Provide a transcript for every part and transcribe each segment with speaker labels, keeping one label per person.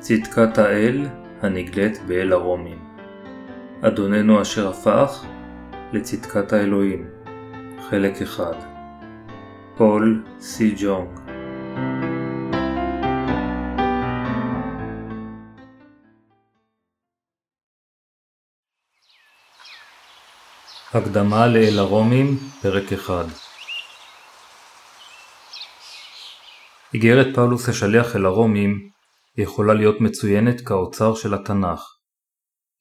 Speaker 1: צדקת האל הנגלית באל הרומים. אדוננו אשר הפך לצדקת האלוהים. חלק אחד פול סי ג'ונג הקדמה לאל הרומים, פרק 1 איגרת פאולוס השליח אל הרומים יכולה להיות מצוינת כאוצר של התנ"ך.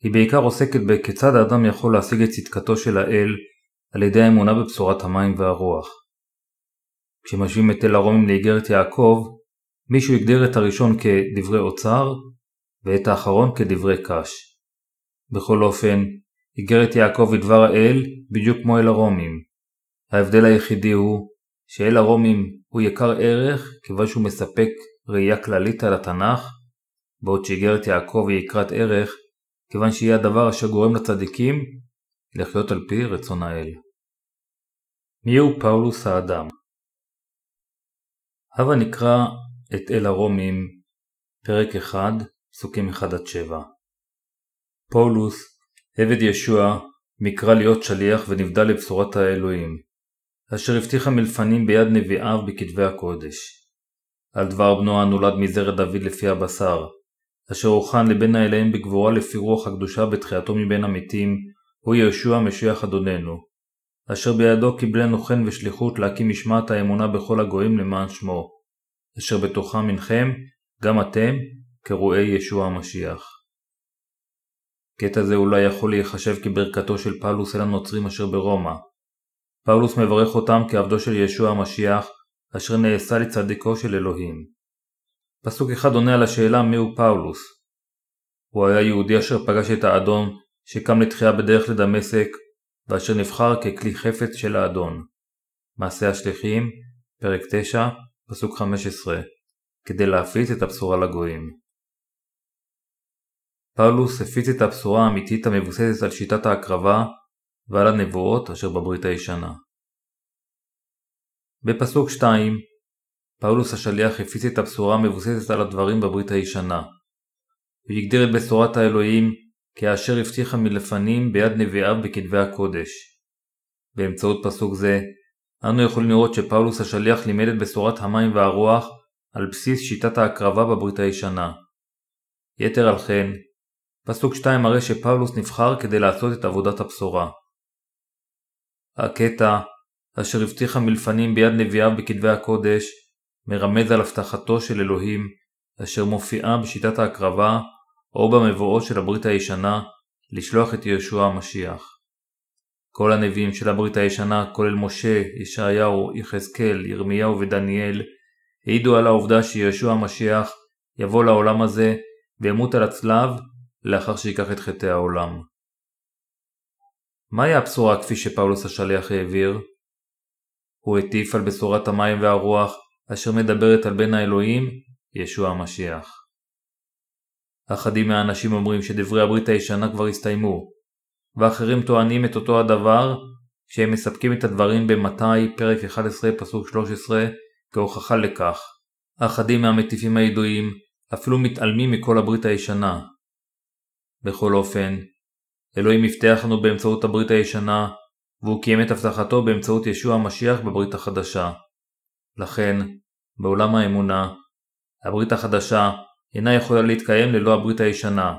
Speaker 1: היא בעיקר עוסקת בכיצד האדם יכול להשיג את צדקתו של האל על ידי האמונה בבשורת המים והרוח. כשמשווים את אל הרומים לאיגרת יעקב, מישהו הגדיר את הראשון כדברי אוצר ואת האחרון כדברי קש. בכל אופן, איגרת יעקב ודבר האל בדיוק כמו אל הרומים. ההבדל היחידי הוא שאל הרומים הוא יקר ערך כיוון שהוא מספק ראייה כללית על התנ"ך, בעוד שאיגרת יעקב היא יקרת ערך, כיוון שהיא הדבר אשר גורם לצדיקים לחיות על פי רצון האל. מיהו פאולוס האדם? הבה נקרא את אל הרומים, פרק 1, פסוקים 1-7. פאולוס, עבד ישוע, מקרא להיות שליח ונבדל לבשורת האלוהים, אשר הבטיחה מלפנים ביד נביאיו בכתבי הקודש. על דבר בנו הנולד מזרע דוד לפי הבשר, אשר הוכן לבין האליהם בגבורה לפי רוח הקדושה בתחייתו מבין המתים, הוא יהושע משיח אדוננו, אשר בידו קיבלנו חן ושליחות להקים משמעת האמונה בכל הגויים למען שמו, אשר בתוכם מנכם, גם אתם, קרואי ישוע המשיח. קטע זה אולי יכול להיחשב כברכתו של פאולוס אל הנוצרים אשר ברומא. פאולוס מברך אותם כעבדו של ישוע המשיח, אשר נעשה לצדיקו של אלוהים. פסוק אחד עונה על השאלה מיהו פאולוס. הוא היה יהודי אשר פגש את האדון שקם לתחייה בדרך לדמשק ואשר נבחר ככלי חפץ של האדון. מעשה השליחים, פרק 9, פסוק 15, כדי להפיץ את הבשורה לגויים. פאולוס הפיץ את הבשורה האמיתית המבוססת על שיטת ההקרבה ועל הנבואות אשר בברית הישנה. בפסוק 2 פאולוס השליח הפיץ את הבשורה המבוססת על הדברים בברית הישנה. הוא הגדיר את בשורת האלוהים כאשר הבטיחה מלפנים ביד נביאיו בכתבי הקודש. באמצעות פסוק זה, אנו יכולים לראות שפאולוס השליח לימד את בשורת המים והרוח על בסיס שיטת ההקרבה בברית הישנה. יתר על כן, פסוק 2 מראה שפאולוס נבחר כדי לעשות את עבודת הבשורה. הקטע אשר הבטיחה מלפנים ביד נביאיו בכתבי הקודש, מרמז על הבטחתו של אלוהים, אשר מופיעה בשיטת ההקרבה או במבואות של הברית הישנה, לשלוח את יהושע המשיח. כל הנביאים של הברית הישנה, כולל משה, ישעיהו, יחזקאל, ירמיהו ודניאל, העידו על העובדה שיהושע המשיח יבוא לעולם הזה וימות על הצלב לאחר שיקח את חטאי העולם. מהי הבשורה כפי שפאולוס השליח העביר? הוא הטיף על בשורת המים והרוח אשר מדברת על בן האלוהים, ישוע המשיח. אחדים מהאנשים אומרים שדברי הברית הישנה כבר הסתיימו, ואחרים טוענים את אותו הדבר כשהם מספקים את הדברים במתי פרק 11 פסוק 13 כהוכחה לכך. אחדים מהמטיפים הידועים אפילו מתעלמים מכל הברית הישנה. בכל אופן, אלוהים הבטיח לנו באמצעות הברית הישנה והוא קיים את הבטחתו באמצעות ישוע המשיח בברית החדשה. לכן, בעולם האמונה, הברית החדשה אינה יכולה להתקיים ללא הברית הישנה.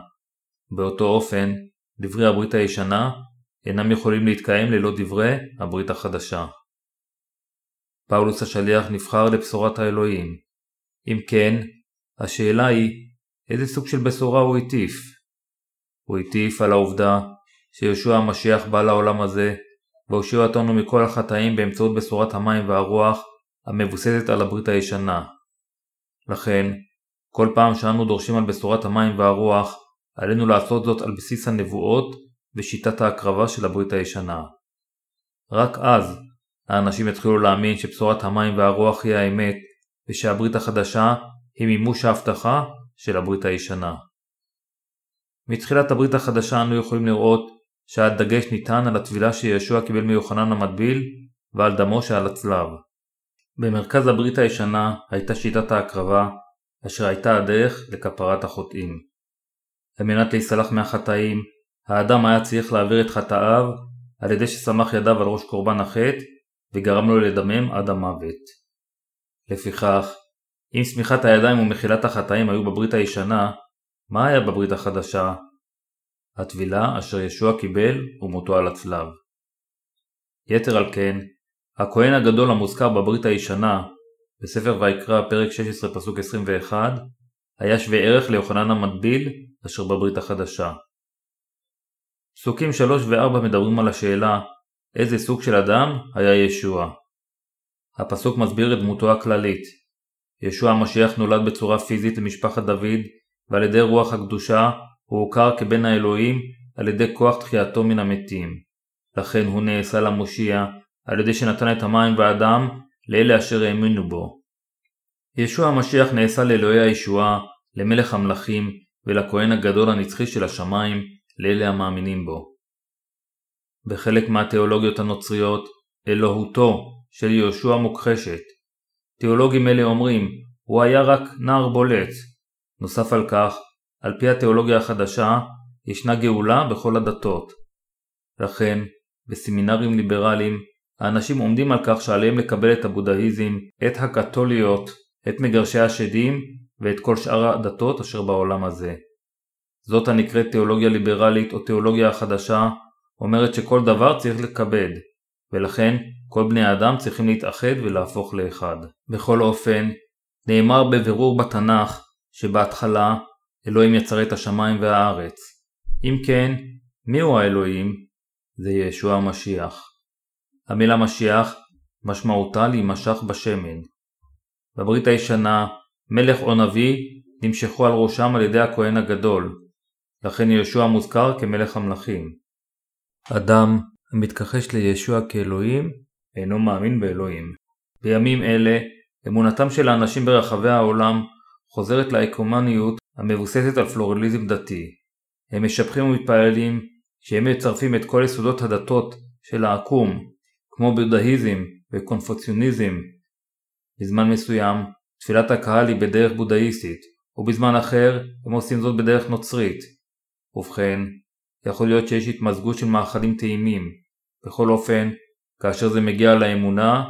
Speaker 1: באותו אופן, דברי הברית הישנה אינם יכולים להתקיים ללא דברי הברית החדשה. פאולוס השליח נבחר לבשורת האלוהים. אם כן, השאלה היא, איזה סוג של בשורה הוא הטיף? הוא הטיף על העובדה שיהושע המשיח בא לעולם הזה והושיע אותנו מכל החטאים באמצעות בשורת המים והרוח המבוססת על הברית הישנה. לכן, כל פעם שאנו דורשים על בשורת המים והרוח, עלינו לעשות זאת על בסיס הנבואות ושיטת ההקרבה של הברית הישנה. רק אז האנשים יתחילו להאמין שבשורת המים והרוח היא האמת, ושהברית החדשה היא מימוש ההבטחה של הברית הישנה. מתחילת הברית החדשה אנו יכולים לראות שהדגש ניתן על הטבילה שישוע קיבל מיוחנן המטביל ועל דמו שעל הצלב. במרכז הברית הישנה הייתה שיטת ההקרבה אשר הייתה הדרך לכפרת החוטאים. על מנת להיסלח מהחטאים, האדם היה צריך להעביר את חטאיו על ידי שסמך ידיו על ראש קורבן החטא וגרם לו לדמם עד המוות. לפיכך, אם סמיכת הידיים ומחילת החטאים היו בברית הישנה, מה היה בברית החדשה? הטבילה אשר ישוע קיבל ומותו על הצלב. יתר על כן, הכהן הגדול המוזכר בברית הישנה, בספר ויקרא פרק 16 פסוק 21, היה שווה ערך ליוחנן המטביל אשר בברית החדשה. פסוקים 3 ו-4 מדברים על השאלה איזה סוג של אדם היה ישוע. הפסוק מסביר את דמותו הכללית. ישוע המשיח נולד בצורה פיזית למשפחת דוד ועל ידי רוח הקדושה הוא הוכר כבן האלוהים על ידי כוח תחייתו מן המתים. לכן הוא נעשה למושיע על ידי שנתן את המים והדם לאלה אשר האמינו בו. ישוע המשיח נעשה לאלוהי הישועה, למלך המלכים ולכהן הגדול הנצחי של השמיים, לאלה המאמינים בו. בחלק מהתיאולוגיות הנוצריות, אלוהותו של יהושע מוכחשת. תיאולוגים אלה אומרים, הוא היה רק נער בולט. נוסף על כך, על פי התיאולוגיה החדשה, ישנה גאולה בכל הדתות. לכן, בסמינרים ליברליים, האנשים עומדים על כך שעליהם לקבל את הבודהיזם, את הקתוליות, את מגרשי השדים ואת כל שאר הדתות אשר בעולם הזה. זאת הנקראת תיאולוגיה ליברלית או תיאולוגיה החדשה, אומרת שכל דבר צריך לכבד, ולכן כל בני האדם צריכים להתאחד ולהפוך לאחד. בכל אופן, נאמר בבירור בתנ"ך שבהתחלה אלוהים יצר את השמיים והארץ. אם כן, מיהו האלוהים? זה ישוע המשיח. המילה משיח משמעותה להימשך בשמן. בברית הישנה, מלך או נביא נמשכו על ראשם על ידי הכהן הגדול, לכן יהושע מוזכר כמלך המלכים. אדם המתכחש לישוע כאלוהים אינו מאמין באלוהים. בימים אלה, אמונתם של האנשים ברחבי העולם חוזרת לאקומניות המבוססת על פלורליזם דתי. הם משבחים ומתפללים שהם מצרפים את כל יסודות הדתות של העקום, כמו בודהיזם וקונפוציוניזם. בזמן מסוים, תפילת הקהל היא בדרך בודהיסטית, ובזמן אחר הם עושים זאת בדרך נוצרית. ובכן, יכול להיות שיש התמזגות של מאכלים טעימים. בכל אופן, כאשר זה מגיע לאמונה,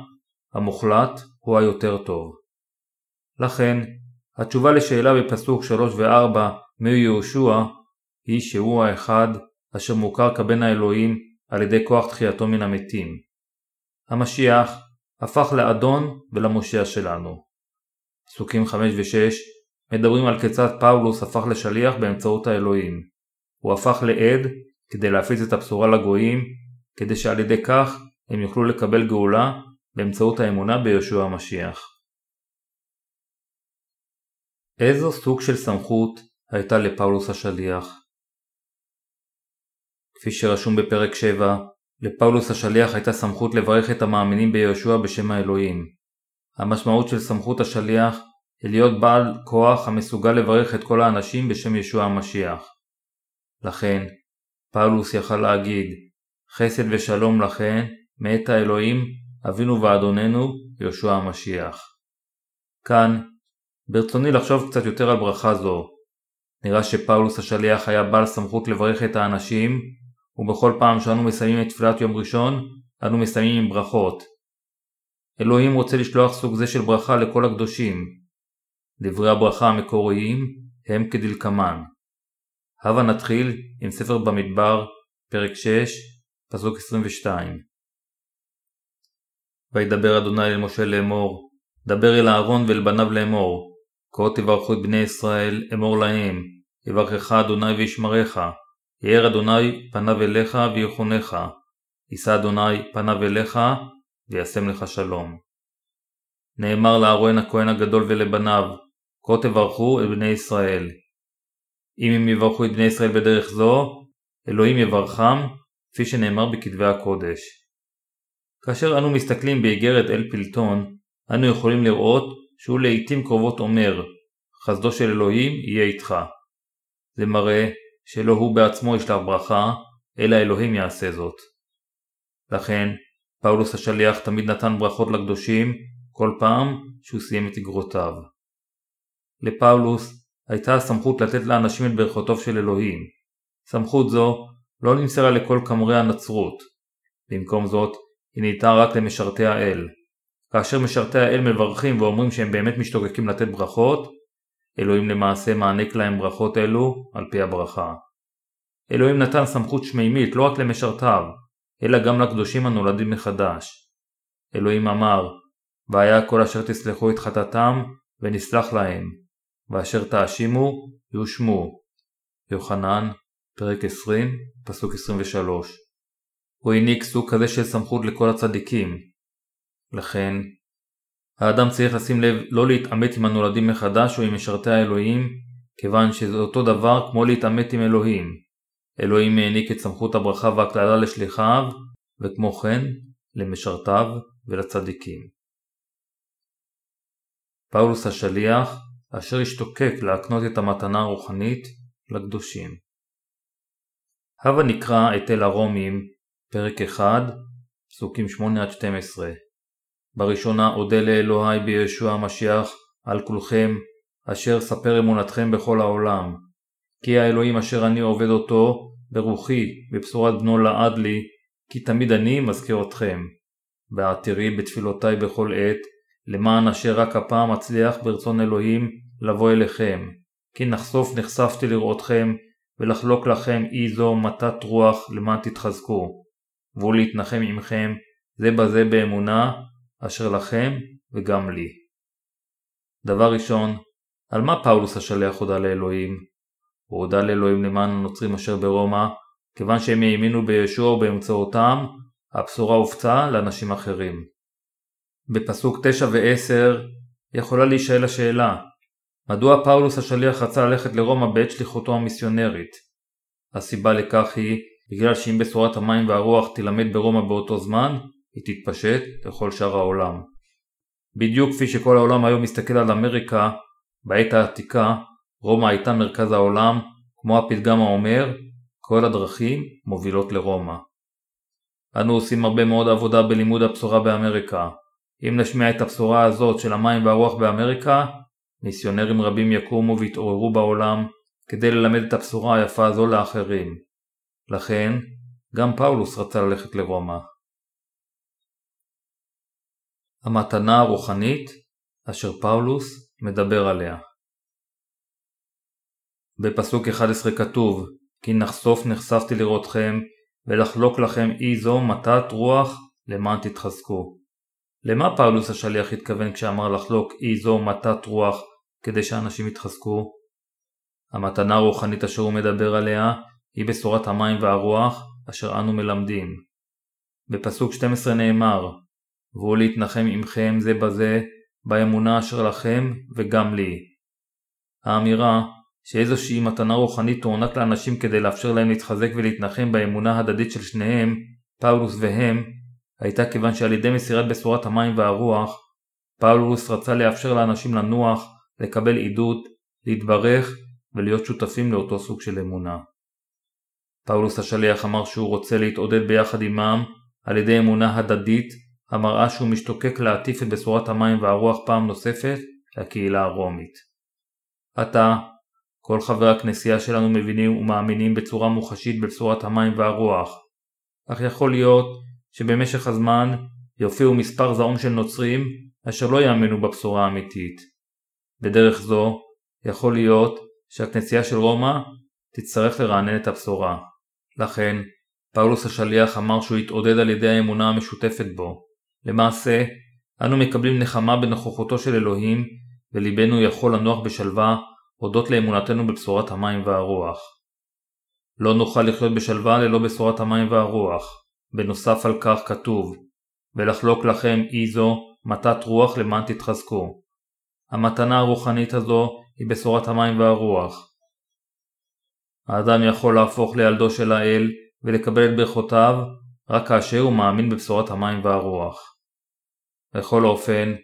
Speaker 1: המוחלט הוא היותר טוב. לכן, התשובה לשאלה בפסוק 3 ו-4 מיהו יהושע היא שהוא האחד אשר מוכר כבן האלוהים על ידי כוח תחייתו מן המתים. המשיח הפך לאדון ולמושיע שלנו. פסוקים 5 ו-6 מדברים על כיצד פאולוס הפך לשליח באמצעות האלוהים. הוא הפך לעד כדי להפיץ את הבשורה לגויים, כדי שעל ידי כך הם יוכלו לקבל גאולה באמצעות האמונה ביהושע המשיח. איזו סוג של סמכות הייתה לפאולוס השליח? כפי שרשום בפרק 7, לפאולוס השליח הייתה סמכות לברך את המאמינים ביהושע בשם האלוהים. המשמעות של סמכות השליח היא להיות בעל כוח המסוגל לברך את כל האנשים בשם ישוע המשיח. לכן, פאולוס יכל להגיד, חסד ושלום לכן, מאת האלוהים, אבינו ואדוננו, יהושע המשיח. כאן, ברצוני לחשוב קצת יותר על ברכה זו. נראה שפאולוס השליח היה בעל סמכות לברך את האנשים, ובכל פעם שאנו מסיימים את תפילת יום ראשון, אנו מסיימים עם ברכות. אלוהים רוצה לשלוח סוג זה של ברכה לכל הקדושים. דברי הברכה המקוריים הם כדלקמן. הבה נתחיל עם ספר במדבר, פרק 6, פסוק 22. וידבר אדוני אל משה לאמור, דבר אל אהרון ואל בניו לאמור, כה תברכו את בני ישראל, אמור להם, יברכך אדוני וישמרך, יאר אדוני פניו אליך ויחונך, יישא אדוני פניו אליך וישם לך שלום. נאמר לאהרון הכהן הגדול ולבניו, כה תברכו את בני ישראל, אם הם יברכו את בני ישראל בדרך זו, אלוהים יברכם, כפי שנאמר בכתבי הקודש. כאשר אנו מסתכלים באיגרת אל פילטון, אנו יכולים לראות שהוא לעיתים קרובות אומר, חסדו של אלוהים יהיה איתך. זה מראה שלא הוא בעצמו ישלח ברכה, אלא אלוהים יעשה זאת. לכן, פאולוס השליח תמיד נתן ברכות לקדושים כל פעם שהוא סיים את אגרותיו. לפאולוס הייתה הסמכות לתת לאנשים את ברכותיו של אלוהים. סמכות זו לא נמסרה לכל כמרי הנצרות. במקום זאת, היא ניתנה רק למשרתי האל. כאשר משרתי האל מברכים ואומרים שהם באמת משתוקקים לתת ברכות, אלוהים למעשה מעניק להם ברכות אלו על פי הברכה. אלוהים נתן סמכות שמימית לא רק למשרתיו, אלא גם לקדושים הנולדים מחדש. אלוהים אמר, והיה כל אשר תסלחו את חטאתם, ונסלח להם, ואשר תאשימו, יושמו. יוחנן, פרק 20, פסוק 23. הוא העניק סוג כזה של סמכות לכל הצדיקים. לכן, האדם צריך לשים לב לא להתעמת עם הנולדים מחדש או עם משרתי האלוהים, כיוון שזה אותו דבר כמו להתעמת עם אלוהים. אלוהים העניק את סמכות הברכה והקללה לשליחיו, וכמו כן, למשרתיו ולצדיקים. פאולוס השליח, אשר השתוקק להקנות את המתנה הרוחנית לקדושים. הבה נקרא את אל הרומים, פרק 1, פסוקים 8-12. בראשונה אודה לאלוהי בישוע המשיח על כולכם, אשר ספר אמונתכם בכל העולם. כי האלוהים אשר אני עובד אותו, ברוחי, בבשורת בנו לעד לי, כי תמיד אני מזכיר אתכם. בעתירי בתפילותיי בכל עת, למען אשר רק הפעם אצליח ברצון אלוהים לבוא אליכם. כי נחשוף נחשפתי לראותכם, ולחלוק לכם אי זו מתת רוח למען תתחזקו. והוא להתנחם עמכם, זה בזה באמונה, אשר לכם וגם לי. דבר ראשון, על מה פאולוס השליח הודה לאלוהים? הוא הודה לאלוהים למען הנוצרים אשר ברומא, כיוון שהם האמינו בישוע ובאמצעותם, הבשורה הופצה לאנשים אחרים. בפסוק 9 ו-10 יכולה להישאל השאלה, מדוע פאולוס השליח רצה ללכת לרומא בעת שליחותו המיסיונרית? הסיבה לכך היא בגלל שאם בשורת המים והרוח תילמד ברומא באותו זמן, היא תתפשט לכל שאר העולם. בדיוק כפי שכל העולם היום מסתכל על אמריקה, בעת העתיקה, רומא הייתה מרכז העולם, כמו הפתגם האומר, כל הדרכים מובילות לרומא. אנו עושים הרבה מאוד עבודה בלימוד הבשורה באמריקה. אם נשמיע את הבשורה הזאת של המים והרוח באמריקה, מיסיונרים רבים יקומו ויתעוררו בעולם כדי ללמד את הבשורה היפה הזו לאחרים. לכן, גם פאולוס רצה ללכת לרומא. המתנה הרוחנית אשר פאולוס מדבר עליה. בפסוק 11 כתוב כי נחשוף נחשפתי לראותכם ולחלוק לכם אי זו מתת רוח למען תתחזקו. למה פאולוס השליח התכוון כשאמר לחלוק אי זו מתת רוח כדי שאנשים יתחזקו? המתנה הרוחנית אשר הוא מדבר עליה היא בשורת המים והרוח אשר אנו מלמדים. בפסוק 12 נאמר והוא להתנחם עמכם זה בזה באמונה אשר לכם וגם לי. האמירה שאיזושהי מתנה רוחנית תוענק לאנשים כדי לאפשר להם להתחזק ולהתנחם באמונה הדדית של שניהם, פאולוס והם, הייתה כיוון שעל ידי מסירת בשורת המים והרוח, פאולוס רצה לאפשר לאנשים לנוח, לקבל עידוד, להתברך ולהיות שותפים לאותו סוג של אמונה. פאולוס השליח אמר שהוא רוצה להתעודד ביחד עמם על ידי אמונה הדדית המראה שהוא משתוקק להטיף את בשורת המים והרוח פעם נוספת לקהילה הרומית. עתה, כל חברי הכנסייה שלנו מבינים ומאמינים בצורה מוחשית בבשורת המים והרוח, אך יכול להיות שבמשך הזמן יופיעו מספר זעום של נוצרים אשר לא יאמינו בבשורה האמיתית. בדרך זו יכול להיות שהכנסייה של רומא תצטרך לרענן את הבשורה. לכן, פאולוס השליח אמר שהוא יתעודד על ידי האמונה המשותפת בו. למעשה, אנו מקבלים נחמה בנוכחותו של אלוהים, וליבנו יכול לנוח בשלווה הודות לאמונתנו בבשורת המים והרוח. לא נוכל לחיות בשלווה ללא בשורת המים והרוח. בנוסף על כך כתוב ולחלוק לכם אי זו מתת רוח למען תתחזקו. המתנה הרוחנית הזו היא בשורת המים והרוח. האדם יכול להפוך לילדו של האל ולקבל את ברכותיו רק כאשר הוא מאמין בבשורת המים והרוח. בכל אופן,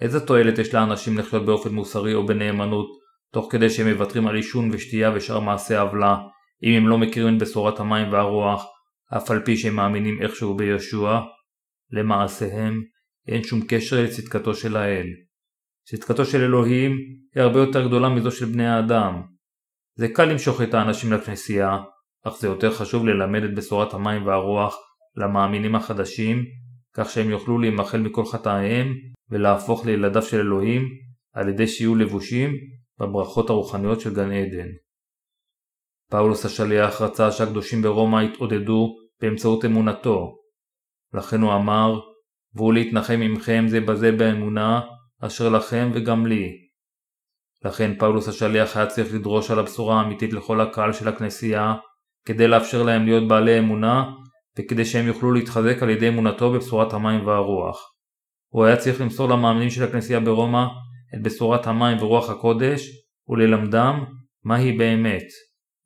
Speaker 1: איזה תועלת יש לאנשים לחיות באופן מוסרי או בנאמנות תוך כדי שהם מוותרים על עישון ושתייה ושאר מעשי עוולה אם הם לא מכירים את בשורת המים והרוח אף על פי שהם מאמינים איכשהו בישוע? למעשיהם אין שום קשר לצדקתו של האל. צדקתו של אלוהים היא הרבה יותר גדולה מזו של בני האדם. זה קל למשוך את האנשים לכנסייה, אך זה יותר חשוב ללמד את בשורת המים והרוח למאמינים החדשים, כך שהם יוכלו להימחל מכל חטאיהם ולהפוך לילדיו של אלוהים על ידי שיהיו לבושים בברכות הרוחניות של גן עדן. פאולוס השליח רצה שהקדושים ברומא יתעודדו באמצעות אמונתו. לכן הוא אמר, והוא להתנחם עמכם זה בזה באמונה, אשר לכם וגם לי. לכן פאולוס השליח היה צריך לדרוש על הבשורה האמיתית לכל הקהל של הכנסייה, כדי לאפשר להם להיות בעלי אמונה, וכדי שהם יוכלו להתחזק על ידי אמונתו בבשורת המים והרוח. הוא היה צריך למסור למאמינים של הכנסייה ברומא את בשורת המים ורוח הקודש, וללמדם מהי באמת.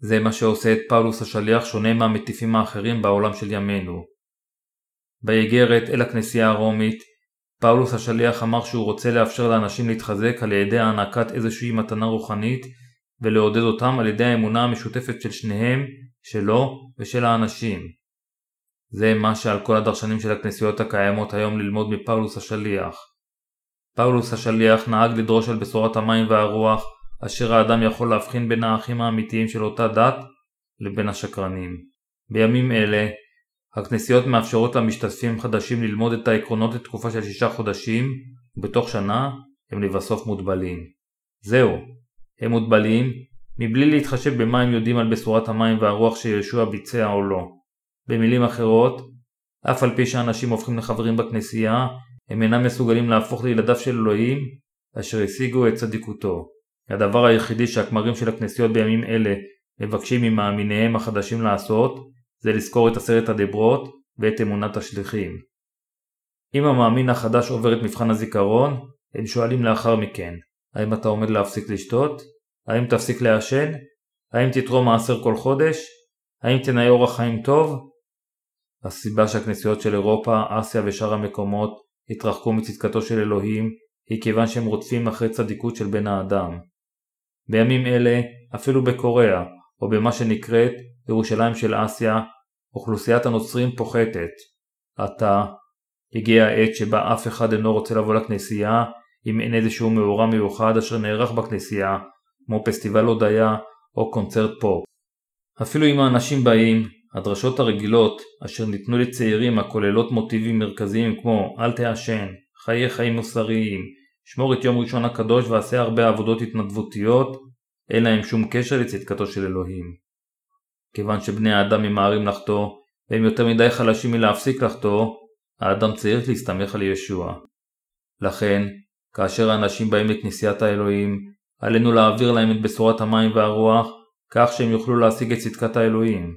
Speaker 1: זה מה שעושה את פאולוס השליח שונה מהמטיפים האחרים בעולם של ימינו. באיגרת אל הכנסייה הרומית, פאולוס השליח אמר שהוא רוצה לאפשר לאנשים להתחזק על ידי הענקת איזושהי מתנה רוחנית ולעודד אותם על ידי האמונה המשותפת של שניהם, שלו ושל האנשים. זה מה שעל כל הדרשנים של הכנסיות הקיימות היום ללמוד מפאולוס השליח. פאולוס השליח נהג לדרוש על בשורת המים והרוח אשר האדם יכול להבחין בין האחים האמיתיים של אותה דת לבין השקרנים. בימים אלה, הכנסיות מאפשרות למשתתפים חדשים ללמוד את העקרונות לתקופה של שישה חודשים, ובתוך שנה הם לבסוף מוטבלים. זהו, הם מוטבלים מבלי להתחשב במה הם יודעים על בשורת המים והרוח שישוע ביצע או לא. במילים אחרות, אף על פי שאנשים הופכים לחברים בכנסייה, הם אינם מסוגלים להפוך לילדיו של אלוהים, אשר השיגו את צדיקותו. הדבר היחידי שהכמרים של הכנסיות בימים אלה מבקשים ממאמיניהם החדשים לעשות, זה לזכור את עשרת הדברות ואת אמונת השליחים. אם המאמין החדש עובר את מבחן הזיכרון, הם שואלים לאחר מכן, האם אתה עומד להפסיק לשתות? האם תפסיק לעשן? האם תתרום מעשר כל חודש? האם תנאי אורח חיים טוב? הסיבה שהכנסיות של אירופה, אסיה ושאר המקומות התרחקו מצדקתו של אלוהים היא כיוון שהם רודפים אחרי צדיקות של בן האדם. בימים אלה, אפילו בקוריאה, או במה שנקראת ירושלים של אסיה, אוכלוסיית הנוצרים פוחתת. עתה, הגיעה העת שבה אף אחד אינו רוצה לבוא לכנסייה אם אין איזשהו מאורע מיוחד אשר נערך בכנסייה, כמו פסטיבל הודיה או קונצרט פופ. אפילו אם האנשים באים, הדרשות הרגילות אשר ניתנו לצעירים הכוללות מוטיבים מרכזיים כמו אל תעשן, חיי חיים מוסריים, שמור את יום ראשון הקדוש ועשה הרבה עבודות התנדבותיות, אין להם שום קשר לצדקתו של אלוהים. כיוון שבני האדם ממהרים לחטוא, והם יותר מדי חלשים מלהפסיק לחטוא, האדם צריך להסתמך על ישוע. לכן, כאשר האנשים באים לכנסיית האלוהים, עלינו להעביר להם את בשורת המים והרוח, כך שהם יוכלו להשיג את צדקת האלוהים.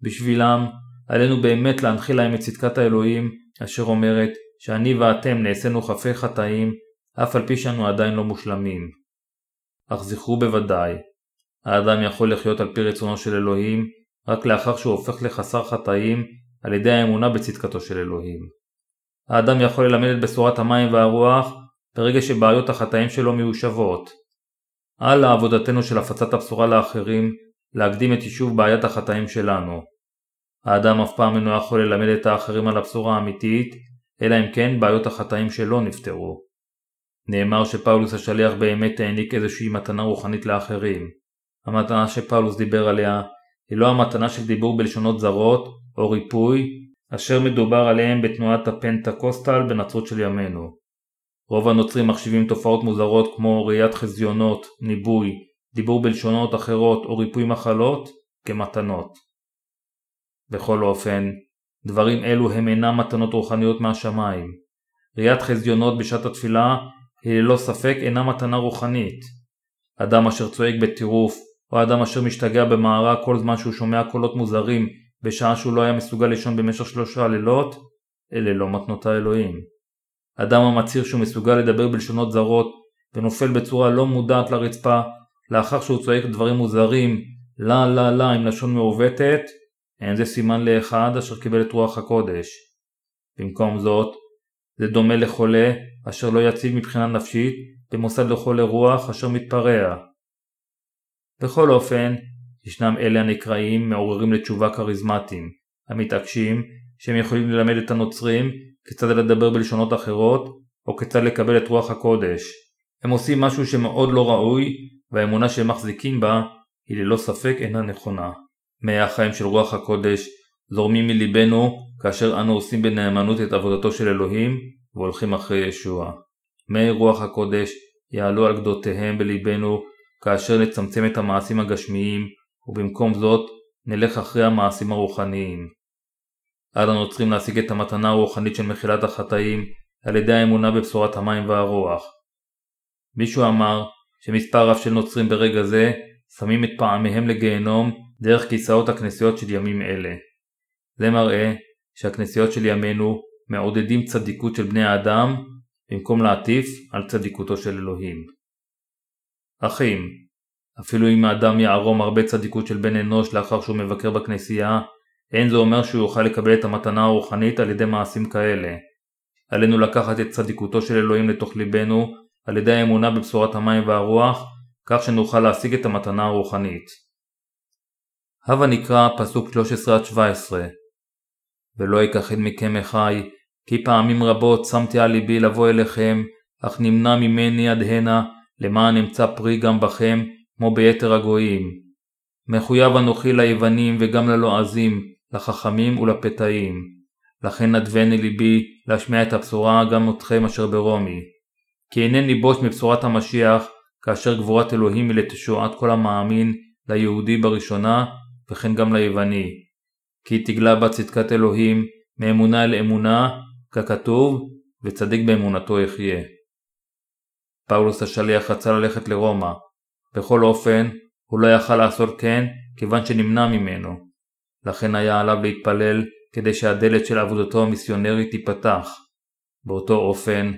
Speaker 1: בשבילם, עלינו באמת להנחיל להם את צדקת האלוהים, אשר אומרת שאני ואתם נעשינו חפי חטאים, אף על פי שאנו עדיין לא מושלמים. אך זכרו בוודאי, האדם יכול לחיות על פי רצונו של אלוהים רק לאחר שהוא הופך לחסר חטאים על ידי האמונה בצדקתו של אלוהים. האדם יכול ללמד את בשורת המים והרוח ברגע שבעיות החטאים שלו מיושבות. על לעבודתנו של הפצת הבשורה לאחרים להקדים את יישוב בעיית החטאים שלנו. האדם אף פעם אינו יכול ללמד את האחרים על הבשורה האמיתית, אלא אם כן בעיות החטאים שלו נפתרו. נאמר שפאולוס השליח באמת העניק איזושהי מתנה רוחנית לאחרים. המתנה שפאולוס דיבר עליה היא לא המתנה של דיבור בלשונות זרות או ריפוי, אשר מדובר עליהם בתנועת הפנטקוסטל בנצרות של ימינו. רוב הנוצרים מחשיבים תופעות מוזרות כמו ראיית חזיונות, ניבוי, דיבור בלשונות אחרות או ריפוי מחלות כמתנות. בכל אופן, דברים אלו הם אינם מתנות רוחניות מהשמיים. ראיית חזיונות בשעת התפילה היא ללא ספק אינה מתנה רוחנית. אדם אשר צועק בטירוף, או אדם אשר משתגע במערה כל זמן שהוא שומע קולות מוזרים בשעה שהוא לא היה מסוגל לישון במשך שלושה לילות, אלה לא מתנות האלוהים. אדם המצהיר שהוא מסוגל לדבר בלשונות זרות ונופל בצורה לא מודעת לרצפה לאחר שהוא צועק דברים מוזרים, לה לה לה עם לשון מעוותת, אין זה סימן לאחד אשר קיבל את רוח הקודש. במקום זאת, זה דומה לחולה אשר לא יציב מבחינה נפשית במוסד לחולה רוח אשר מתפרע. בכל אופן, ישנם אלה הנקראים מעוררים לתשובה כריזמטיים, המתעקשים שהם יכולים ללמד את הנוצרים כיצד לדבר בלשונות אחרות, או כיצד לקבל את רוח הקודש. הם עושים משהו שמאוד לא ראוי, והאמונה שהם מחזיקים בה היא ללא ספק אינה נכונה. מי החיים של רוח הקודש זורמים מליבנו כאשר אנו עושים בנאמנות את עבודתו של אלוהים והולכים אחרי ישוע. מי רוח הקודש יעלו על גדותיהם בליבנו כאשר נצמצם את המעשים הגשמיים ובמקום זאת נלך אחרי המעשים הרוחניים. אנו צריכים להשיג את המתנה הרוחנית של מחילת החטאים על ידי האמונה בבשורת המים והרוח. מישהו אמר שמספר רב של נוצרים ברגע זה שמים את פעמיהם לגיהנום דרך כיסאות הכנסיות של ימים אלה. זה מראה שהכנסיות של ימינו מעודדים צדיקות של בני האדם במקום להטיף על צדיקותו של אלוהים. אחים, אפילו אם האדם יערום הרבה צדיקות של בן אנוש לאחר שהוא מבקר בכנסייה, אין זה אומר שהוא יוכל לקבל את המתנה הרוחנית על ידי מעשים כאלה. עלינו לקחת את צדיקותו של אלוהים לתוך ליבנו על ידי האמונה בבשורת המים והרוח, כך שנוכל להשיג את המתנה הרוחנית. הבה נקרא פסוק 13-17 ולא יכחד מכם אחי, כי פעמים רבות שמתי על ליבי לבוא אליכם, אך נמנע ממני עד הנה, למען אמצא פרי גם בכם, כמו ביתר הגויים. מחויב אנוכי ליוונים וגם ללועזים, לחכמים ולפתאים. לכן נדבני ליבי להשמיע את הבשורה גם אתכם אשר ברומי. כי אינני בוש מבשורת המשיח, כאשר גבורת אלוהים היא לתשועת כל המאמין, ליהודי בראשונה, וכן גם ליווני. כי תגלה בה צדקת אלוהים, מאמונה אל אמונה, ככתוב, וצדיק באמונתו יחיה. פאולוס השליח רצה ללכת לרומא. בכל אופן, הוא לא יכל לעשות כן, כיוון שנמנע ממנו. לכן היה עליו להתפלל כדי שהדלת של עבודתו המיסיונרית תיפתח. באותו אופן,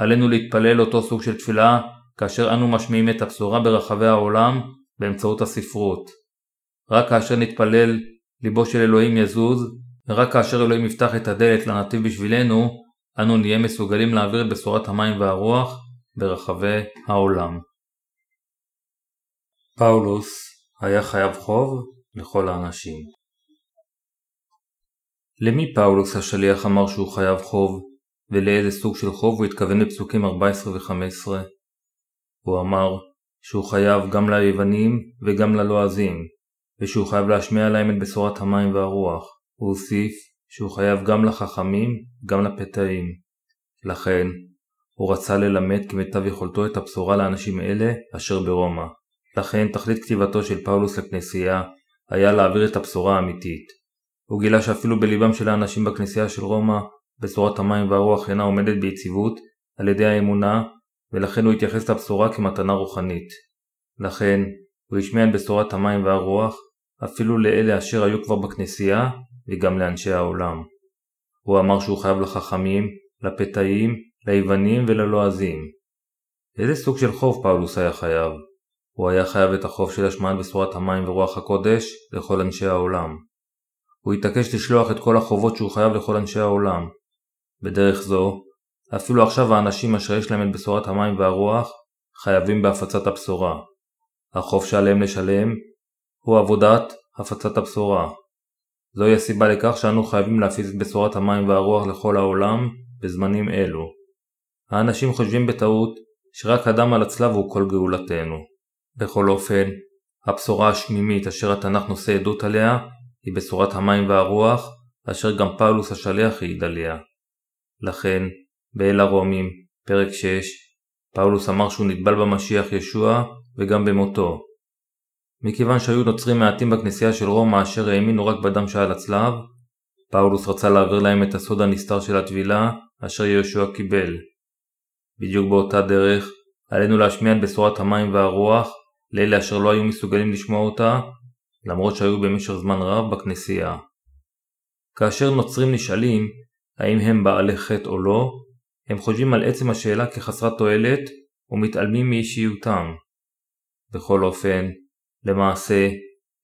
Speaker 1: עלינו להתפלל אותו סוג של תפילה כאשר אנו משמיעים את הבשורה ברחבי העולם באמצעות הספרות. רק כאשר נתפלל ליבו של אלוהים יזוז, ורק כאשר אלוהים יפתח את הדלת לנתיב בשבילנו, אנו נהיה מסוגלים להעביר את בשורת המים והרוח ברחבי העולם. פאולוס היה חייב חוב לכל האנשים. למי פאולוס השליח אמר שהוא חייב חוב, ולאיזה סוג של חוב הוא התכוון בפסוקים 14 ו-15? הוא אמר שהוא חייב גם ליוונים וגם ללועזים, ושהוא חייב להשמיע להם את בשורת המים והרוח. הוא הוסיף שהוא חייב גם לחכמים, גם לפתאים. לכן, הוא רצה ללמד כמיטב יכולתו את הבשורה לאנשים אלה אשר ברומא. לכן תכלית כתיבתו של פאולוס לכנסייה היה להעביר את הבשורה האמיתית. הוא גילה שאפילו בליבם של האנשים בכנסייה של רומא, בשורת המים והרוח אינה עומדת ביציבות על ידי האמונה, ולכן הוא התייחס לבשורה כמתנה רוחנית. לכן, הוא השמיע את בשורת המים והרוח אפילו לאלה אשר היו כבר בכנסייה וגם לאנשי העולם. הוא אמר שהוא חייב לחכמים, לפתאים, ליוונים וללועזים. איזה סוג של חוב פאולוס היה חייב? הוא היה חייב את החוב של השמעת בשורת המים ורוח הקודש לכל אנשי העולם. הוא התעקש לשלוח את כל החובות שהוא חייב לכל אנשי העולם. בדרך זו, אפילו עכשיו האנשים אשר יש להם את בשורת המים והרוח, חייבים בהפצת הבשורה. החוב שעליהם לשלם הוא עבודת הפצת הבשורה. זוהי הסיבה לכך שאנו חייבים להפיץ את בשורת המים והרוח לכל העולם בזמנים אלו. האנשים חושבים בטעות שרק אדם על הצלב הוא כל גאולתנו. בכל אופן, הבשורה השמימית אשר התנ"ך נושא עדות עליה היא בשורת המים והרוח, אשר גם פאולוס השליח העיד עליה. לכן, באל הרומים, פרק 6, פאולוס אמר שהוא נטבל במשיח ישוע וגם במותו, מכיוון שהיו נוצרים מעטים בכנסייה של רומא אשר האמינו רק בדם שעל הצלב, פאולוס רצה להעביר להם את הסוד הנסתר של הטבילה, אשר יהושע קיבל. בדיוק באותה דרך, עלינו להשמיע את בשורת המים והרוח לאלה אשר לא היו מסוגלים לשמוע אותה, למרות שהיו במשך זמן רב בכנסייה. כאשר נוצרים נשאלים האם הם בעלי חטא או לא, הם חושבים על עצם השאלה כחסרת תועלת ומתעלמים מאישיותם. בכל אופן, למעשה,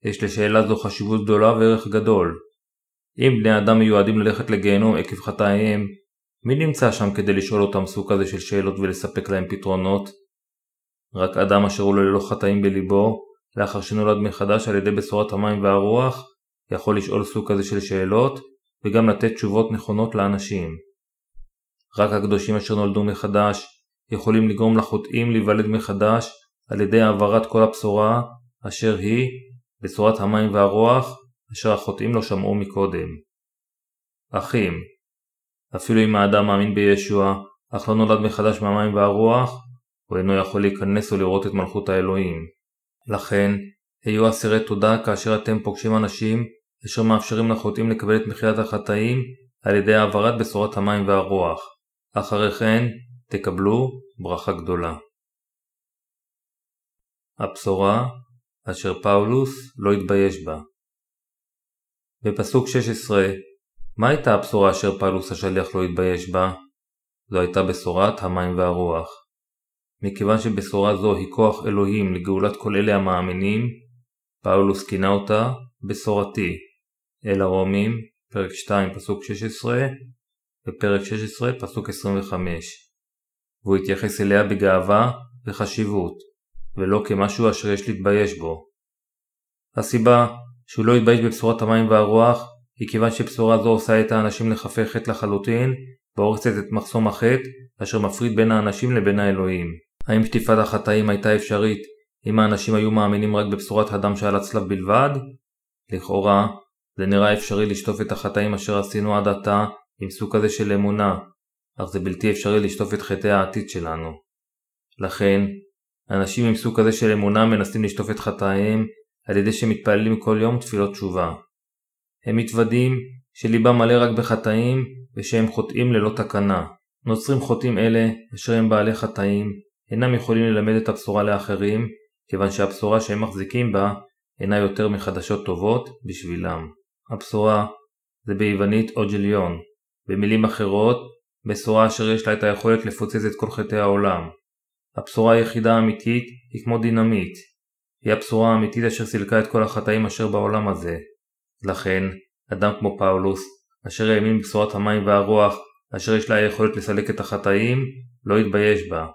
Speaker 1: יש לשאלה זו חשיבות גדולה וערך גדול. אם בני אדם מיועדים ללכת לגיהנום עקב חטאיהם, מי נמצא שם כדי לשאול אותם סוג כזה של שאלות ולספק להם פתרונות? רק אדם אשר הוא ללא חטאים בליבו, לאחר שנולד מחדש על ידי בשורת המים והרוח, יכול לשאול סוג כזה של שאלות, וגם לתת תשובות נכונות לאנשים. רק הקדושים אשר נולדו מחדש, יכולים לגרום לחוטאים להיוולד מחדש על ידי העברת כל הבשורה אשר היא בצורת המים והרוח אשר החוטאים לא שמעו מקודם. אחים, אפילו אם האדם מאמין בישוע, אך לא נולד מחדש מהמים והרוח, הוא אינו יכול להיכנס ולראות את מלכות האלוהים. לכן, היו אסירי תודה כאשר אתם פוגשים אנשים אשר מאפשרים לחוטאים לקבל את מחילת החטאים על ידי העברת בשורת המים והרוח. אחרי כן, תקבלו ברכה גדולה. הבשורה אשר פאולוס לא התבייש בה. בפסוק 16, מה הייתה הבשורה אשר פאולוס השליח לא התבייש בה? זו הייתה בשורת המים והרוח. מכיוון שבשורה זו היא כוח אלוהים לגאולת כל אלה המאמינים, פאולוס כינה אותה בשורתי. אל הרומים, פרק 2 פסוק 16 ופרק 16 פסוק 25. והוא התייחס אליה בגאווה וחשיבות, ולא כמשהו אשר יש להתבייש בו. הסיבה שהוא לא התבייש בבשורת המים והרוח היא כיוון שבשורה זו עושה את האנשים לחפי חטא לחלוטין והורסת את מחסום החטא אשר מפריד בין האנשים לבין האלוהים. האם שטיפת החטאים הייתה אפשרית אם האנשים היו מאמינים רק בבשורת הדם שעל הצלב בלבד? לכאורה, זה נראה אפשרי לשטוף את החטאים אשר עשינו עד עתה עם סוג כזה של אמונה, אך זה בלתי אפשרי לשטוף את חטאי העתיד שלנו. לכן, אנשים עם סוג כזה של אמונה מנסים לשטוף את חטאיהם על ידי שמתפללים כל יום תפילות תשובה. הם מתוודים שליבם מלא רק בחטאים ושהם חוטאים ללא תקנה. נוצרים חוטאים אלה, אשר הם בעלי חטאים, אינם יכולים ללמד את הבשורה לאחרים, כיוון שהבשורה שהם מחזיקים בה אינה יותר מחדשות טובות בשבילם. הבשורה זה ביוונית אוג'ליון, במילים אחרות, בשורה אשר יש לה את היכולת לפוצץ את כל חטאי העולם. הבשורה היחידה האמיתית היא כמו דינמיט. היא הבשורה האמיתית אשר סילקה את כל החטאים אשר בעולם הזה. לכן, אדם כמו פאולוס, אשר האמין בבשורת המים והרוח, אשר יש לה היכולת לסלק את החטאים, לא התבייש בה.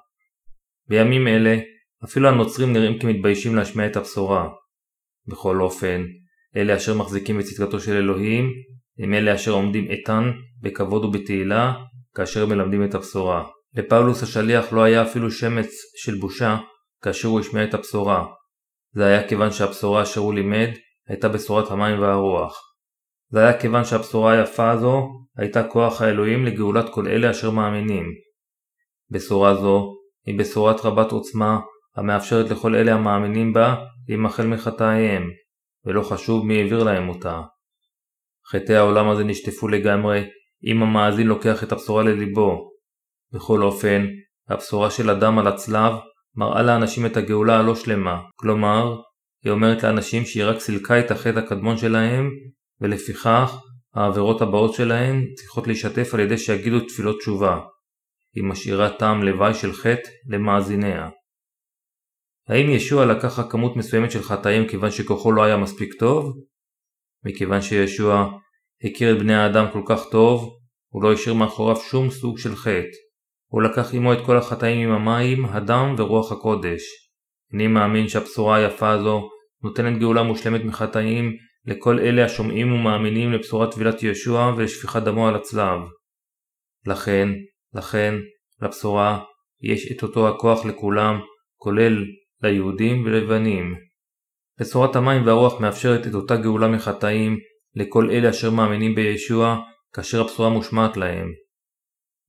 Speaker 1: בימים אלה, אפילו הנוצרים נראים כמתביישים להשמיע את הבשורה. בכל אופן, אלה אשר מחזיקים בצדקתו של אלוהים, הם אלה אשר עומדים איתן, בכבוד ובתהילה, כאשר מלמדים את הבשורה. לפאולוס השליח לא היה אפילו שמץ של בושה כאשר הוא השמיע את הבשורה. זה היה כיוון שהבשורה אשר הוא לימד הייתה בשורת המים והרוח. זה היה כיוון שהבשורה היפה הזו הייתה כוח האלוהים לגאולת כל אלה אשר מאמינים. בשורה זו היא בשורת רבת עוצמה המאפשרת לכל אלה המאמינים בה להימחל מחטאיהם, ולא חשוב מי העביר להם אותה. חטאי העולם הזה נשטפו לגמרי אם המאזין לוקח את הבשורה לליבו. בכל אופן, הבשורה של אדם על הצלב מראה לאנשים את הגאולה הלא שלמה, כלומר, היא אומרת לאנשים שהיא רק סילקה את החטא הקדמון שלהם, ולפיכך העבירות הבאות שלהם צריכות להישטף על ידי שיגידו תפילות תשובה. היא משאירה טעם לוואי של חטא למאזיניה. האם ישוע לקח כמות מסוימת של חטאים כיוון שכוחו לא היה מספיק טוב? מכיוון שישוע הכיר את בני האדם כל כך טוב, הוא לא השאיר מאחוריו שום סוג של חטא. הוא לקח עמו את כל החטאים עם המים, הדם ורוח הקודש. אני מאמין שהבשורה היפה הזו נותנת גאולה מושלמת מחטאים לכל אלה השומעים ומאמינים לבשורת טבילת ישוע ולשפיכת דמו על הצלב. לכן, לכן, לבשורה יש את אותו הכוח לכולם, כולל ליהודים ולבנים. בשורת המים והרוח מאפשרת את אותה גאולה מחטאים לכל אלה אשר מאמינים בישוע כאשר הבשורה מושמעת להם.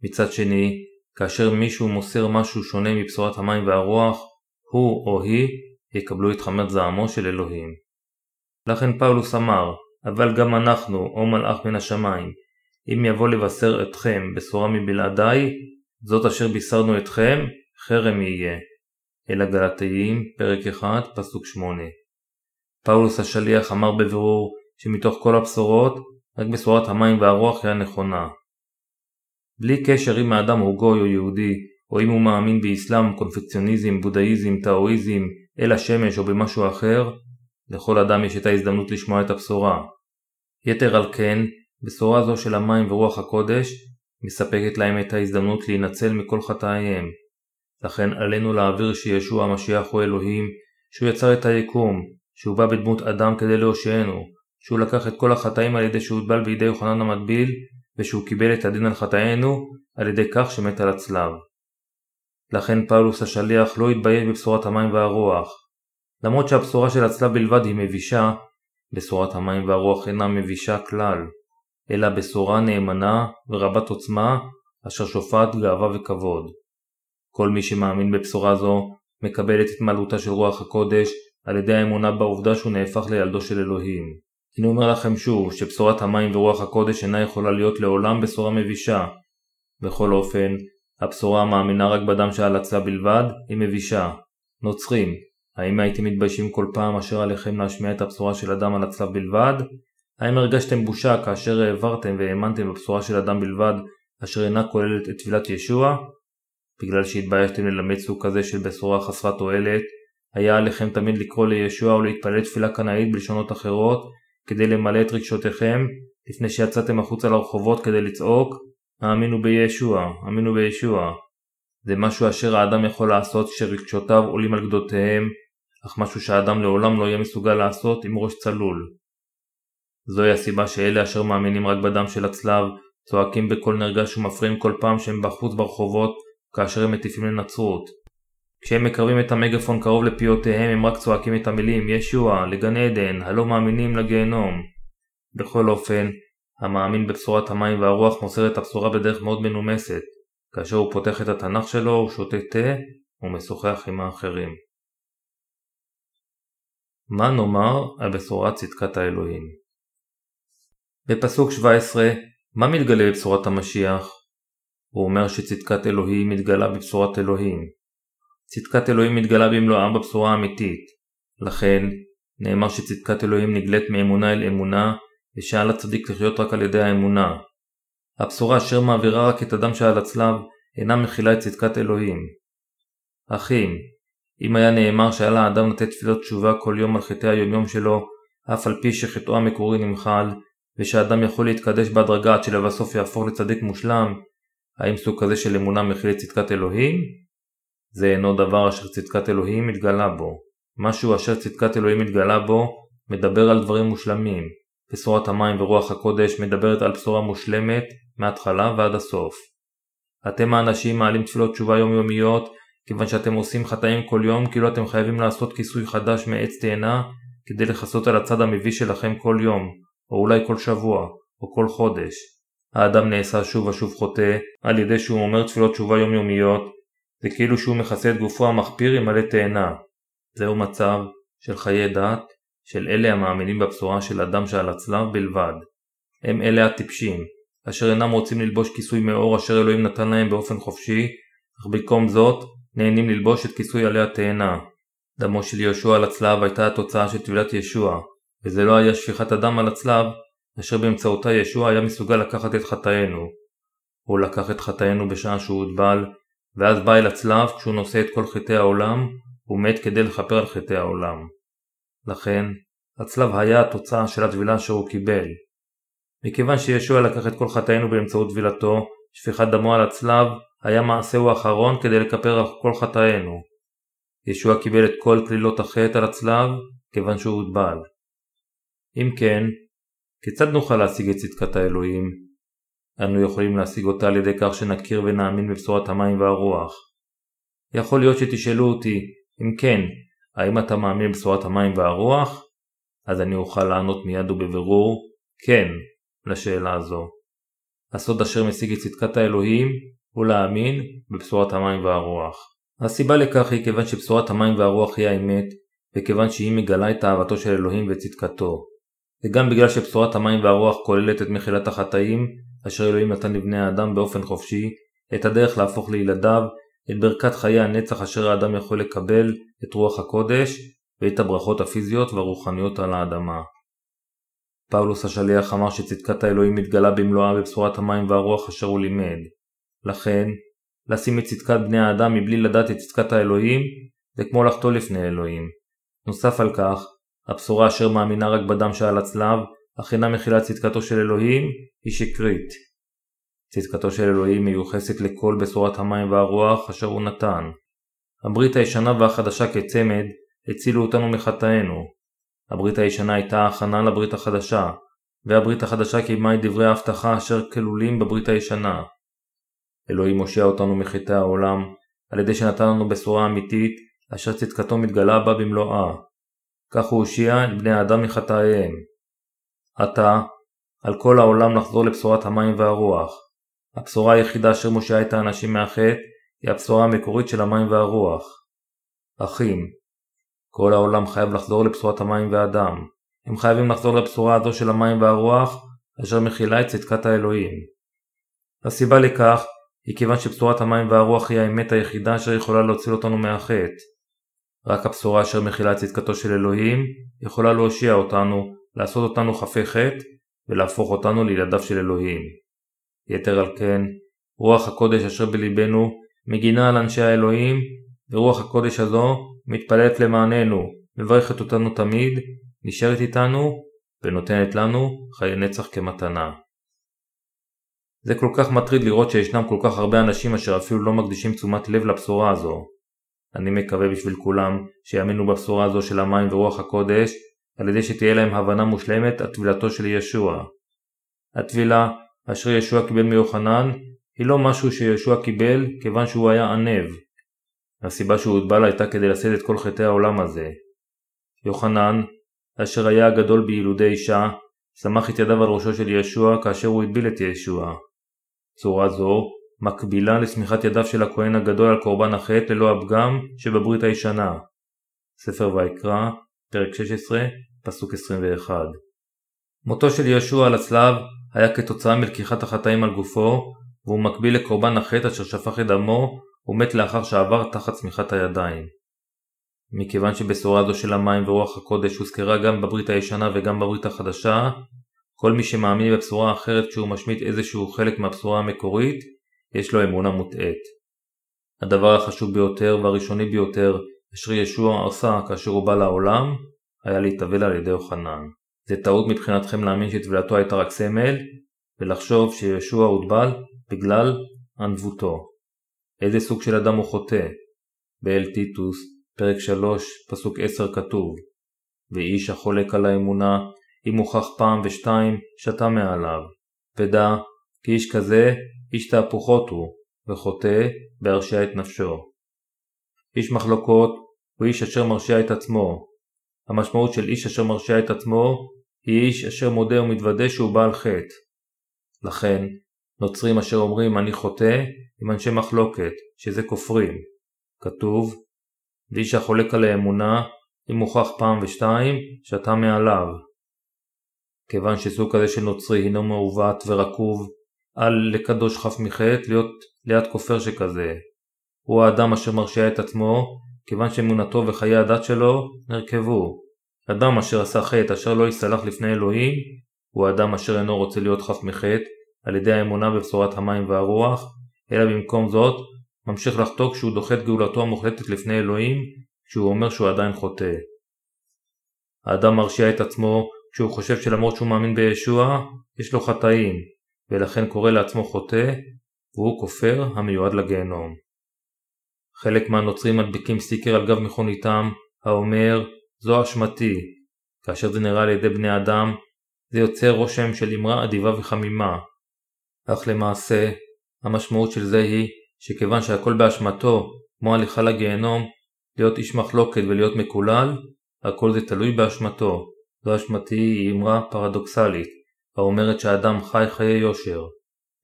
Speaker 1: מצד שני, כאשר מישהו מוסר משהו שונה מבשורת המים והרוח, הוא או היא יקבלו את חמת זעמו של אלוהים. לכן פאולוס אמר, אבל גם אנחנו, או מלאך מן השמיים, אם יבוא לבשר אתכם בשורה מבלעדיי, זאת אשר בישרנו אתכם, חרם יהיה. אל הגלתיים, פרק 1, פסוק 8. פאולוס השליח אמר בבירור שמתוך כל הבשורות, רק בשורת המים והרוח היא הנכונה. בלי קשר אם האדם הוא גוי או יהודי, או אם הוא מאמין באסלאם, קונפקציוניזם, בודהיזם, טאואיזם, אל השמש או במשהו אחר, לכל אדם יש את ההזדמנות לשמוע את הבשורה. יתר על כן, בשורה זו של המים ורוח הקודש מספקת להם את ההזדמנות להינצל מכל חטאיהם. לכן עלינו להעביר שישוע המשיח הוא אלוהים, שהוא יצר את היקום, שהוא בא בדמות אדם כדי להושיענו, שהוא לקח את כל החטאים על ידי שהוטבל בידי יוחנן המטביל, ושהוא קיבל את הדין על חטאינו על ידי כך שמת על הצלב. לכן פאולוס השליח לא התבייש בבשורת המים והרוח. למרות שהבשורה של הצלב בלבד היא מבישה, בשורת המים והרוח אינה מבישה כלל, אלא בשורה נאמנה ורבת עוצמה, אשר שופעת גאווה וכבוד. כל מי שמאמין בבשורה זו, מקבל את התמלאותה של רוח הקודש על ידי האמונה בעובדה שהוא נהפך לילדו של אלוהים. אני אומר לכם שוב, שבשורת המים ורוח הקודש אינה יכולה להיות לעולם בשורה מבישה. בכל אופן, הבשורה המאמינה רק בדם שעל הצלה בלבד, היא מבישה. נוצרים, האם הייתם מתביישים כל פעם אשר עליכם להשמיע את הבשורה של אדם על הצלב בלבד? האם הרגשתם בושה כאשר העברתם והאמנתם בבשורה של אדם בלבד אשר אינה כוללת את טבילת ישוע? בגלל שהתביישתם ללמד סוג כזה של בשורה חסרת תועלת, היה עליכם תמיד לקרוא לישוע או להתפלל תפילה קנאית בלשונות אחרות כדי למלא את רגשותיכם לפני שיצאתם החוצה לרחובות כדי לצעוק האמינו בישוע, האמינו בישוע. זה משהו אשר האדם יכול לעשות כשרגשותיו עולים על גדותיהם, אך משהו שהאדם לעולם לא יהיה מסוגל לעשות עם ראש צלול. זוהי הסיבה שאלה אשר מאמינים רק בדם של הצלב, צועקים בקול נרגש ומפריעים כל פעם שהם בחוץ ברחובות כאשר הם מטיפים לנצרות. כשהם מקרבים את המגפון קרוב לפיותיהם הם רק צועקים את המילים ישוע, לגן עדן, הלא מאמינים לגיהנום. בכל אופן, המאמין בבשורת המים והרוח מוסר את הבשורה בדרך מאוד מנומסת. כאשר הוא פותח את התנ"ך שלו הוא שותה תה ומשוחח עם האחרים. מה נאמר על בשורת צדקת האלוהים? בפסוק 17, מה מתגלה בבשורת המשיח? הוא אומר שצדקת אלוהים מתגלה בבשורת אלוהים. צדקת אלוהים מתגלה במלואה בבשורה האמיתית. לכן, נאמר שצדקת אלוהים נגלית מאמונה אל אמונה, ושעל הצדיק לחיות רק על ידי האמונה. הבשורה אשר מעבירה רק את הדם שעל הצלב, אינה מכילה את צדקת אלוהים. אחים, אם היה נאמר שעל האדם לתת תפילות תשובה כל יום על חטאי היומיום שלו, אף על פי שחטאו המקורי נמחל, ושאדם יכול להתקדש בהדרגה עד שלבסוף יהפוך לצדיק מושלם, האם סוג כזה של אמונה מכיל את צדקת אלוהים? זה אינו דבר אשר צדקת אלוהים מתגלה בו. משהו אשר צדקת אלוהים מתגלה בו, מדבר על דברים מושלמים. בשורת המים ורוח הקודש מדברת על בשורה מושלמת מההתחלה ועד הסוף. אתם האנשים מעלים תפילות תשובה יומיומיות כיוון שאתם עושים חטאים כל יום כאילו אתם חייבים לעשות כיסוי חדש מעץ תאנה כדי לכסות על הצד המביש שלכם כל יום, או אולי כל שבוע, או כל חודש. האדם נעשה שוב ושוב חוטא על ידי שהוא אומר תפילות תשובה יומיומיות, זה כאילו שהוא מכסה את גופו המחפיר עם מלא תאנה. זהו מצב של חיי דת של אלה המאמינים בבשורה של אדם שעל הצלב בלבד. הם אלה הטיפשים, אשר אינם רוצים ללבוש כיסוי מאור אשר אלוהים נתן להם באופן חופשי, אך במקום זאת נהנים ללבוש את כיסוי עלי התאנה. דמו של יהושע על הצלב הייתה התוצאה של טבילת ישוע, וזה לא היה שפיכת הדם על הצלב, אשר באמצעותה ישוע היה מסוגל לקחת את חטאינו. הוא לקח את חטאינו בשעה שהוא הוטבל, ואז בא אל הצלב כשהוא נושא את כל חטאי העולם, ומת כדי לכפר על חטאי העולם. לכן, הצלב היה התוצאה של הטבילה שהוא קיבל. מכיוון שישוע לקח את כל חטאינו באמצעות טבילתו, שפיכת דמו על הצלב היה מעשהו האחרון כדי לכפר על כל חטאינו. ישוע קיבל את כל כלילות החטא על הצלב, כיוון שהוא הוטבל. אם כן, כיצד נוכל להשיג את צדקת האלוהים? אנו יכולים להשיג אותה על ידי כך שנכיר ונאמין בבשורת המים והרוח. יכול להיות שתשאלו אותי, אם כן, האם אתה מאמין בבשורת המים והרוח? אז אני אוכל לענות מיד ובבירור, כן, לשאלה הזו. הסוד אשר משיג את צדקת האלוהים הוא להאמין בבשורת המים והרוח. הסיבה לכך היא כיוון שבשורת המים והרוח היא האמת, וכיוון שהיא מגלה את אהבתו של אלוהים וצדקתו. וגם בגלל שבשורת המים והרוח כוללת את מחילת החטאים, אשר אלוהים נתן לבני האדם באופן חופשי, את הדרך להפוך לילדיו, את ברכת חיי הנצח אשר האדם יכול לקבל, את רוח הקודש, ואת הברכות הפיזיות והרוחניות על האדמה. פאולוס השליח אמר שצדקת האלוהים מתגלה במלואה בבשורת המים והרוח אשר הוא לימד. לכן, לשים את צדקת בני האדם מבלי לדעת את צדקת האלוהים, זה כמו לחטוא לפני אלוהים. נוסף על כך, הבשורה אשר מאמינה רק בדם שעל הצלב, אך אינה מכילה צדקתו של אלוהים, היא שקרית. צדקתו של אלוהים מיוחסת לכל בשורת המים והרוח אשר הוא נתן. הברית הישנה והחדשה כצמד הצילו אותנו מחטאינו. הברית הישנה הייתה הכנה לברית החדשה, והברית החדשה קיימה את דברי ההבטחה אשר כלולים בברית הישנה. אלוהים מושיע אותנו מחטאי העולם, על ידי שנתן לנו בשורה אמיתית, אשר צדקתו מתגלה בה במלואה. כך הוא הושיע את בני האדם מחטאיהם. עתה, על כל העולם לחזור לבשורת המים והרוח. הבשורה היחידה אשר מושיעה את האנשים מהחטא היא הבשורה המקורית של המים והרוח. אחים, כל העולם חייב לחזור לבשורת המים והדם. הם חייבים לחזור לבשורה הזו של המים והרוח, אשר מכילה את צדקת האלוהים. הסיבה לכך היא כיוון שבשורת המים והרוח היא האמת היחידה אשר יכולה להוציא אותנו מהחטא. רק הבשורה אשר מכילה את צדקתו של אלוהים יכולה להושיע אותנו, לעשות אותנו חפי חטא ולהפוך אותנו לילדיו של אלוהים. יתר על כן, רוח הקודש אשר בלבנו מגינה על אנשי האלוהים, ורוח הקודש הזו מתפללת למעננו, מברכת אותנו תמיד, נשארת איתנו ונותנת לנו חיי נצח כמתנה. זה כל כך מטריד לראות שישנם כל כך הרבה אנשים אשר אפילו לא מקדישים תשומת לב לבשורה הזו. אני מקווה בשביל כולם שיאמינו בבשורה הזו של המים ורוח הקודש על ידי שתהיה להם הבנה מושלמת על טבילתו של ישוע. הטבילה אשר ישוע קיבל מיוחנן היא לא משהו שישוע קיבל כיוון שהוא היה ענב. הסיבה שהוא הוטבל הייתה כדי לשאת את כל חטאי העולם הזה. יוחנן, אשר היה הגדול בילודי אישה, סמך את ידיו על ראשו של ישוע כאשר הוא הטביל את ישוע. צורה זו מקבילה לסמיכת ידיו של הכהן הגדול על קורבן החטא ללא הפגם שבברית הישנה. ספר ויקרא, פרק 16, פסוק 21. מותו של ישוע על הצלב היה כתוצאה מלקיחת החטאים על גופו, והוא מקביל לקורבן החטא אשר שפך את דמו ומת לאחר שעבר תחת צמיחת הידיים. מכיוון שבשורה זו של המים ורוח הקודש הוזכרה גם בברית הישנה וגם בברית החדשה, כל מי שמאמין בבשורה אחרת כשהוא משמיט איזשהו חלק מהבשורה המקורית, יש לו אמונה מוטעית. הדבר החשוב ביותר והראשוני ביותר אשר ישוע עשה כאשר הוא בא לעולם, היה להתאבל על ידי יוחנן. זה טעות מבחינתכם להאמין שטבילתו הייתה רק סמל, ולחשוב שישוע הוטבל בגלל ענבותו. איזה סוג של אדם הוא חוטא? באל טיטוס, פרק 3, פסוק 10 כתוב ואיש החולק על האמונה, אם הוכח פעם ושתיים, שתה מעליו. ודע, כי איש כזה, איש תהפוכות הוא, וחוטא בהרשיע את נפשו. איש מחלוקות הוא איש אשר מרשיע את עצמו. המשמעות של איש אשר מרשיע את עצמו היא איש אשר מודה ומתוודה שהוא בעל חטא. לכן, נוצרים אשר אומרים אני חוטא הם אנשי מחלוקת, שזה כופרים. כתוב, ואיש החולק על האמונה, אם הוכח פעם ושתיים, שתה מעליו. כיוון שסוג כזה של נוצרי הינו מעוות ורקוב, אל לקדוש חף מחטא להיות ליד כופר שכזה. הוא האדם אשר מרשיע את עצמו, כיוון שאמונתו וחיי הדת שלו נרקבו. אדם אשר עשה חטא אשר לא יסלח לפני אלוהים, הוא האדם אשר אינו רוצה להיות חף מחטא, על ידי האמונה בבשורת המים והרוח, אלא במקום זאת, ממשיך לחטוא כשהוא דוחה את גאולתו המוחלטת לפני אלוהים, כשהוא אומר שהוא עדיין חוטא. האדם מרשיע את עצמו כשהוא חושב שלמרות שהוא מאמין בישוע, יש לו חטאים, ולכן קורא לעצמו חוטא, והוא כופר המיועד לגיהנום. חלק מהנוצרים מדביקים סטיקר על גב מכוניתם, האומר זו אשמתי, כאשר זה נראה על ידי בני אדם, זה יוצר רושם של אמרה אדיבה וחמימה. אך למעשה, המשמעות של זה היא שכיוון שהכל באשמתו, כמו הליכה לגיהנום, להיות איש מחלוקת ולהיות מקולל, הכל זה תלוי באשמתו. זו אשמתי היא אמרה פרדוקסלית, האומרת שהאדם חי חיי יושר.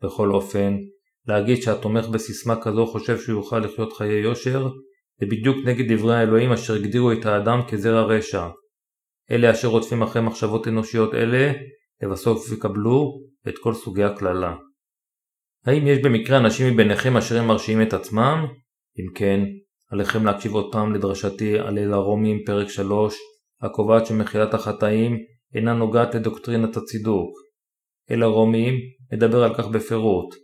Speaker 1: בכל אופן, להגיד שהתומך בסיסמה כזו חושב שהוא יוכל לחיות חיי יושר, זה בדיוק נגד דברי האלוהים אשר הגדירו את האדם כזרע רשע. אלה אשר רודפים אחרי מחשבות אנושיות אלה, לבסוף יקבלו את כל סוגי הקללה. האם יש במקרה אנשים מביניכם אשר הם מרשיעים את עצמם? אם כן, עליכם להקשיב עוד פעם לדרשתי על אל הרומים פרק 3, הקובעת שמחילת החטאים אינה נוגעת לדוקטרינת הצידוק. אל הרומים מדבר על כך בפירוט.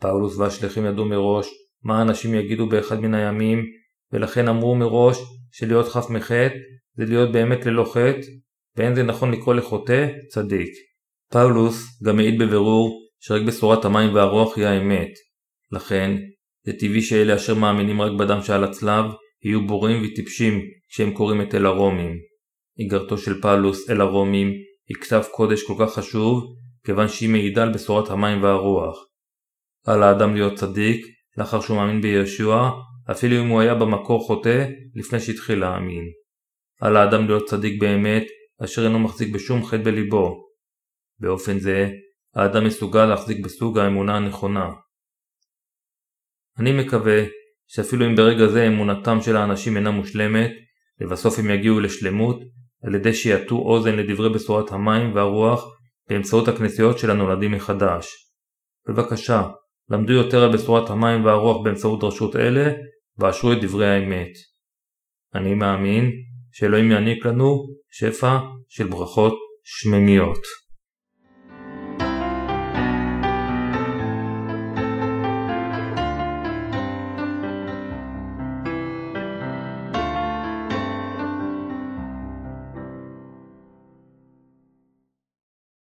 Speaker 1: פאולוס והשליחים ידעו מראש מה אנשים יגידו באחד מן הימים, ולכן אמרו מראש שלהיות חף מחטא זה להיות באמת ללא חטא, ואין זה נכון לקרוא לחוטא צדיק. פאולוס גם מעיד בבירור שרק בשורת המים והרוח היא האמת. לכן, זה טבעי שאלה אשר מאמינים רק בדם שעל הצלב, יהיו בורים וטיפשים כשהם קוראים את אל הרומים. איגרתו של פאולוס אל הרומים היא כתב קודש כל כך חשוב, כיוון שהיא מעידה על בשורת המים והרוח. על האדם להיות צדיק, לאחר שהוא מאמין בישוע, אפילו אם הוא היה במקור חוטא לפני שהתחיל להאמין. על האדם להיות צדיק באמת, אשר אינו מחזיק בשום חטא בליבו. באופן זה, האדם מסוגל להחזיק בסוג האמונה הנכונה. אני מקווה שאפילו אם ברגע זה אמונתם של האנשים אינה מושלמת, לבסוף הם יגיעו לשלמות על ידי שיטו אוזן לדברי בשורת המים והרוח באמצעות הכנסיות של הנולדים מחדש. בבקשה, למדו יותר על בשורת המים והרוח באמצעות דרשות אלה, ואשרו את דברי האמת. אני מאמין שאלוהים יעניק לנו שפע של ברכות שממיות.